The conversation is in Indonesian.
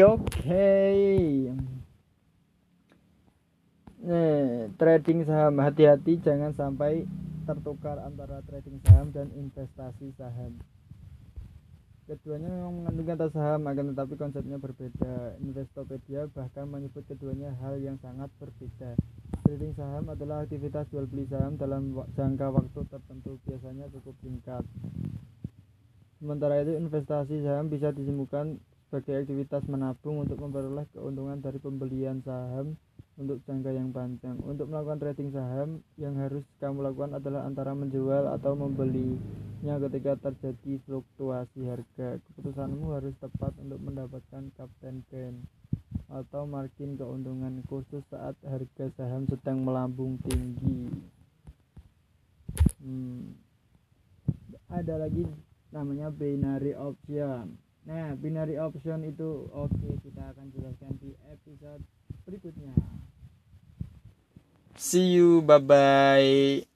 oke. Nih trading saham hati-hati jangan sampai tertukar antara trading saham dan investasi saham. Keduanya memang mengandung kata saham akan tetapi konsepnya berbeda. Investopedia bahkan menyebut keduanya hal yang sangat berbeda. Trading saham adalah aktivitas jual beli saham dalam jangka waktu tertentu biasanya cukup singkat. Sementara itu investasi saham bisa disimpulkan sebagai aktivitas menabung untuk memperoleh keuntungan dari pembelian saham untuk jangka yang panjang. Untuk melakukan trading saham, yang harus kamu lakukan adalah antara menjual atau membelinya ketika terjadi fluktuasi harga. Keputusanmu harus tepat untuk mendapatkan captain gain atau margin keuntungan khusus saat harga saham sedang melambung tinggi. Hmm. Ada lagi namanya binary option nah binary option itu oke okay, kita akan jelaskan di episode berikutnya. See you bye bye